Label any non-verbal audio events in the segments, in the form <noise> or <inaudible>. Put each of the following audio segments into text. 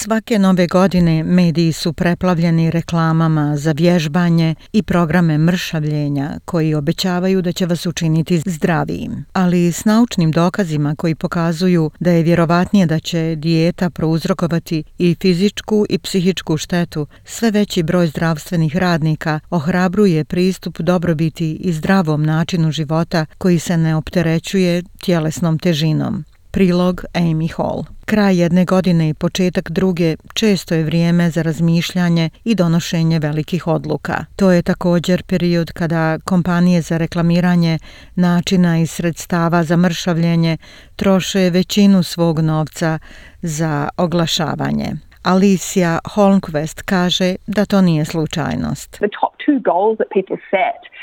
Svake nove godine mediji su preplavljeni reklamama za vježbanje i programe mršavljenja koji obećavaju da će vas učiniti zdravijim, ali s naučnim dokazima koji pokazuju da je vjerovatnije da će dijeta prouzrokovati i fizičku i psihičku štetu, sve veći broj zdravstvenih radnika ohrabruje pristup dobrobiti i zdravom načinu života koji se ne opterećuje tjelesnom težinom. Prilog Amy Hall Kraj jedne godine i početak druge često je vrijeme za razmišljanje i donošenje velikih odluka. To je također period kada kompanije za reklamiranje načina i sredstava za mršavljenje troše većinu svog novca za oglašavanje. Alicia Holmquist kaže da to nije slučajnost. The top two goals that people set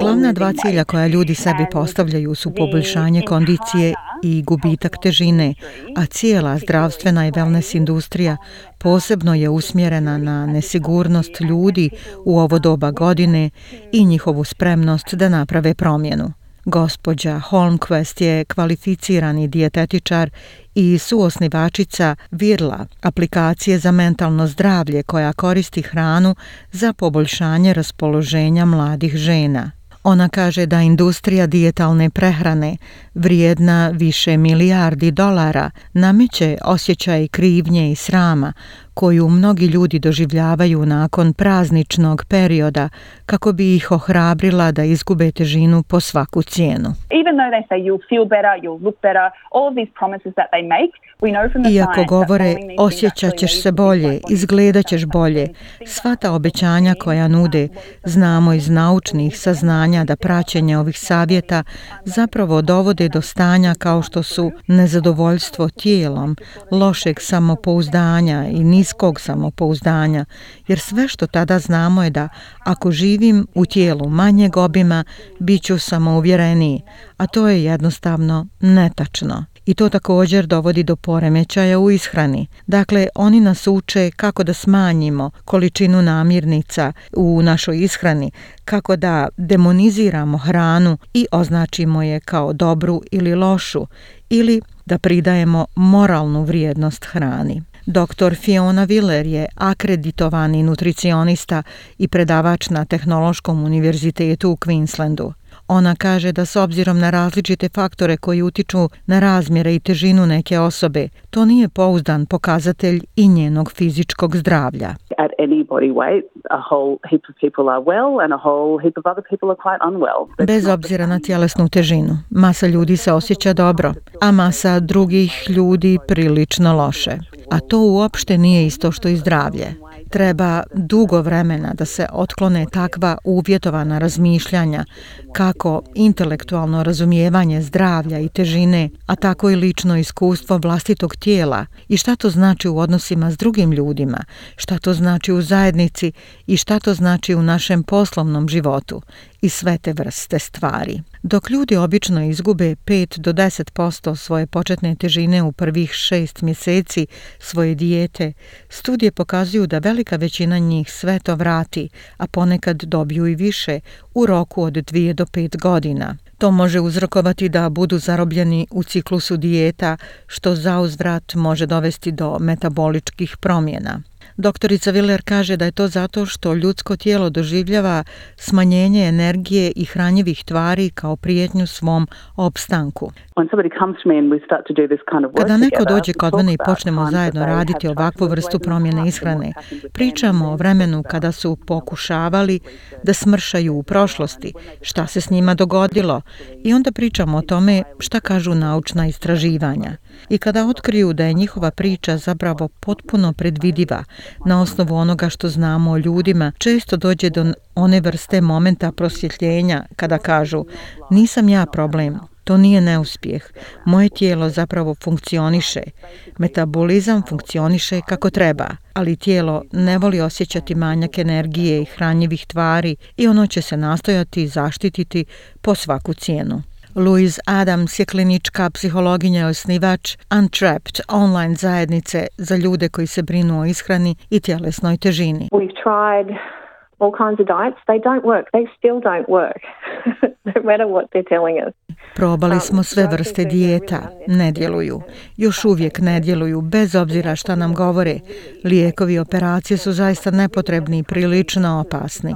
Glavna dva cilja koja ljudi sebi postavljaju su poboljšanje kondicije i gubitak težine, a cijela zdravstvena i wellness industrija posebno je usmjerena na nesigurnost ljudi u ovo doba godine i njihovu spremnost da naprave promjenu. Gospođa Holmquist je kvalificirani dijetetičar i suosnivačica Virla, aplikacije za mentalno zdravlje koja koristi hranu za poboljšanje raspoloženja mladih žena. Ona kaže da industrija dijetalne prehrane, vrijedna više milijardi dolara, nameće osjećaj krivnje i srama koju mnogi ljudi doživljavaju nakon prazničnog perioda kako bi ih ohrabrila da izgube težinu po svaku cijenu. Iako govore osjećat ćeš se bolje, izgledat ćeš bolje, sva ta obećanja koja nude, znamo iz naučnih saznanja da praćenje ovih savjeta zapravo dovode do stanja kao što su nezadovoljstvo tijelom, lošeg samopouzdanja i niz skog samopouzdanja, jer sve što tada znamo je da ako živim u tijelu manjeg obima, bit ću samouvjereniji, a to je jednostavno netačno. I to također dovodi do poremećaja u ishrani. Dakle, oni nas uče kako da smanjimo količinu namirnica u našoj ishrani, kako da demoniziramo hranu i označimo je kao dobru ili lošu ili da pridajemo moralnu vrijednost hrani. Dr. Fiona Viller je akreditovani nutricionista i predavač na Tehnološkom univerzitetu u Queenslandu. Ona kaže da s obzirom na različite faktore koji utiču na razmjere i težinu neke osobe, to nije pouzdan pokazatelj i njenog fizičkog zdravlja at any body weight, a whole heap of people are well and a whole heap of other people are quite unwell. That's Bez obzira na tjelesnu težinu, masa ljudi se osjeća dobro, a masa drugih ljudi prilično loše. A to uopšte nije isto što i zdravlje. Treba dugo vremena da se otklone takva uvjetovana razmišljanja kako intelektualno razumijevanje zdravlja i težine, a tako i lično iskustvo vlastitog tijela i šta to znači u odnosima s drugim ljudima, šta to znači u zajednici i šta to znači u našem poslovnom životu i sve te vrste stvari. Dok ljudi obično izgube 5 do 10% svoje početne težine u prvih 6 mjeseci svoje dijete, studije pokazuju da velika većina njih sve to vrati, a ponekad dobiju i više u roku od 2 do 5 godina. To može uzrokovati da budu zarobljeni u ciklusu dijeta, što zauzvrat može dovesti do metaboličkih promjena. Doktorica Viller kaže da je to zato što ljudsko tijelo doživljava smanjenje energije i hranjivih tvari kao prijetnju svom opstanku. Kada neko dođe kod mene i počnemo zajedno raditi ovakvu vrstu promjene ishrane, pričamo o vremenu kada su pokušavali da smršaju u prošlosti, šta se s njima dogodilo i onda pričamo o tome šta kažu naučna istraživanja. I kada otkriju da je njihova priča zapravo potpuno predvidiva, na osnovu onoga što znamo o ljudima, često dođe do one vrste momenta prosvjetljenja kada kažu nisam ja problem, to nije neuspjeh. Moje tijelo zapravo funkcioniše. Metabolizam funkcioniše kako treba, ali tijelo ne voli osjećati manjak energije i hranjivih tvari i ono će se nastojati zaštititi po svaku cijenu. Louise Adams je klinička psihologinja i osnivač Untrapped online zajednice za ljude koji se brinu o ishrani i tjelesnoj težini all kinds of diets, they don't work. They still don't work, <laughs> matter what they're telling us. Probali um, smo sve vrste dijeta, ne djeluju. Još uvijek ne djeluju, bez obzira šta nam govore. Lijekovi operacije su zaista nepotrebni i prilično opasni.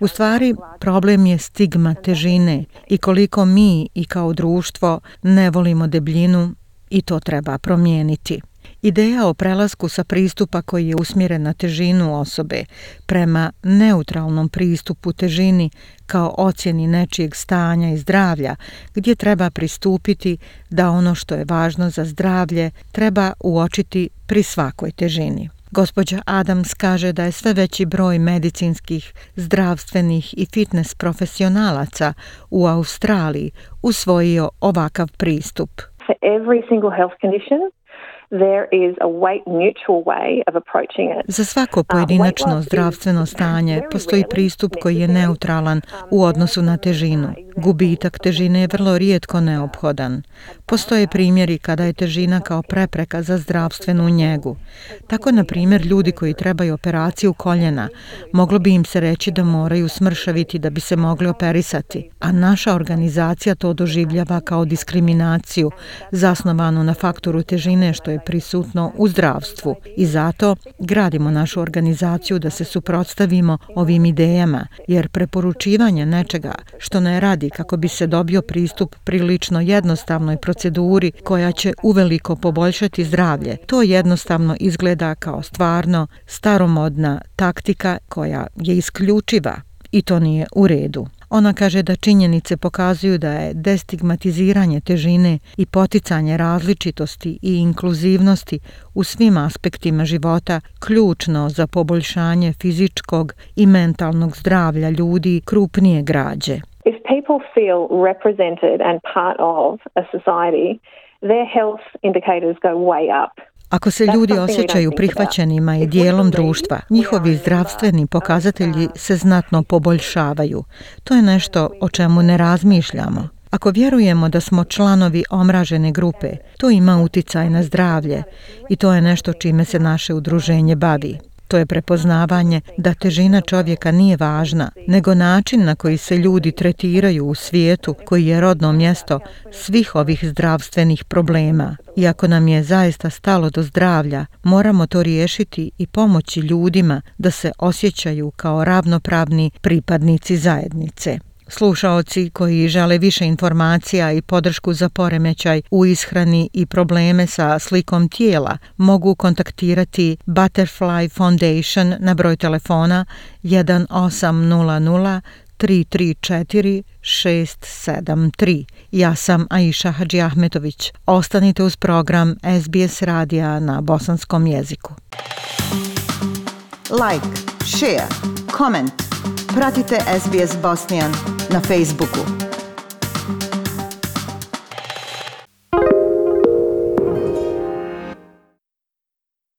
U stvari, problem je stigma težine i koliko mi i kao društvo ne volimo debljinu i to treba promijeniti. Ideja o prelasku sa pristupa koji je usmjeren na težinu osobe prema neutralnom pristupu težini kao ocjeni nečijeg stanja i zdravlja, gdje treba pristupiti da ono što je važno za zdravlje treba uočiti pri svakoj težini. Gospođa Adams kaže da je sve veći broj medicinskih, zdravstvenih i fitness profesionalaca u Australiji usvojio ovakav pristup. Za svako uh, pojedinačno zdravstveno stanje postoji pristup koji je neutralan u odnosu na težinu. Gubitak težine je vrlo rijetko neophodan. Postoje primjeri kada je težina kao prepreka za zdravstvenu njegu. Tako, na primjer, ljudi koji trebaju operaciju koljena, moglo bi im se reći da moraju smršaviti da bi se mogli operisati, a naša organizacija to doživljava kao diskriminaciju, zasnovanu na faktoru težine, što je prisutno u zdravstvu i zato gradimo našu organizaciju da se suprotstavimo ovim idejama, jer preporučivanje nečega što ne radi kako bi se dobio pristup prilično jednostavnoj proceduri koja će uveliko poboljšati zdravlje, to jednostavno izgleda kao stvarno staromodna taktika koja je isključiva i to nije u redu. Ona kaže da činjenice pokazuju da je destigmatiziranje težine i poticanje različitosti i inkluzivnosti u svim aspektima života ključno za poboljšanje fizičkog i mentalnog zdravlja ljudi krupnije građe. If people feel represented and part of a society, their health indicators go way up. Ako se dakle, ljudi osjećaju prihvaćenima i dijelom društva, njihovi zdravstveni pokazatelji se znatno poboljšavaju. To je nešto o čemu ne razmišljamo. Ako vjerujemo da smo članovi omražene grupe, to ima uticaj na zdravlje i to je nešto čime se naše udruženje bavi to je prepoznavanje da težina čovjeka nije važna, nego način na koji se ljudi tretiraju u svijetu koji je rodno mjesto svih ovih zdravstvenih problema. Iako nam je zaista stalo do zdravlja, moramo to riješiti i pomoći ljudima da se osjećaju kao ravnopravni pripadnici zajednice. Slušaoci koji žele više informacija i podršku za poremećaj u ishrani i probleme sa slikom tijela mogu kontaktirati Butterfly Foundation na broj telefona 1800 334 Ja sam Aisha Hadži Ahmetović. Ostanite uz program SBS radija na bosanskom jeziku. Like, share, comment. Pratite SBS Bosnian na Facebook.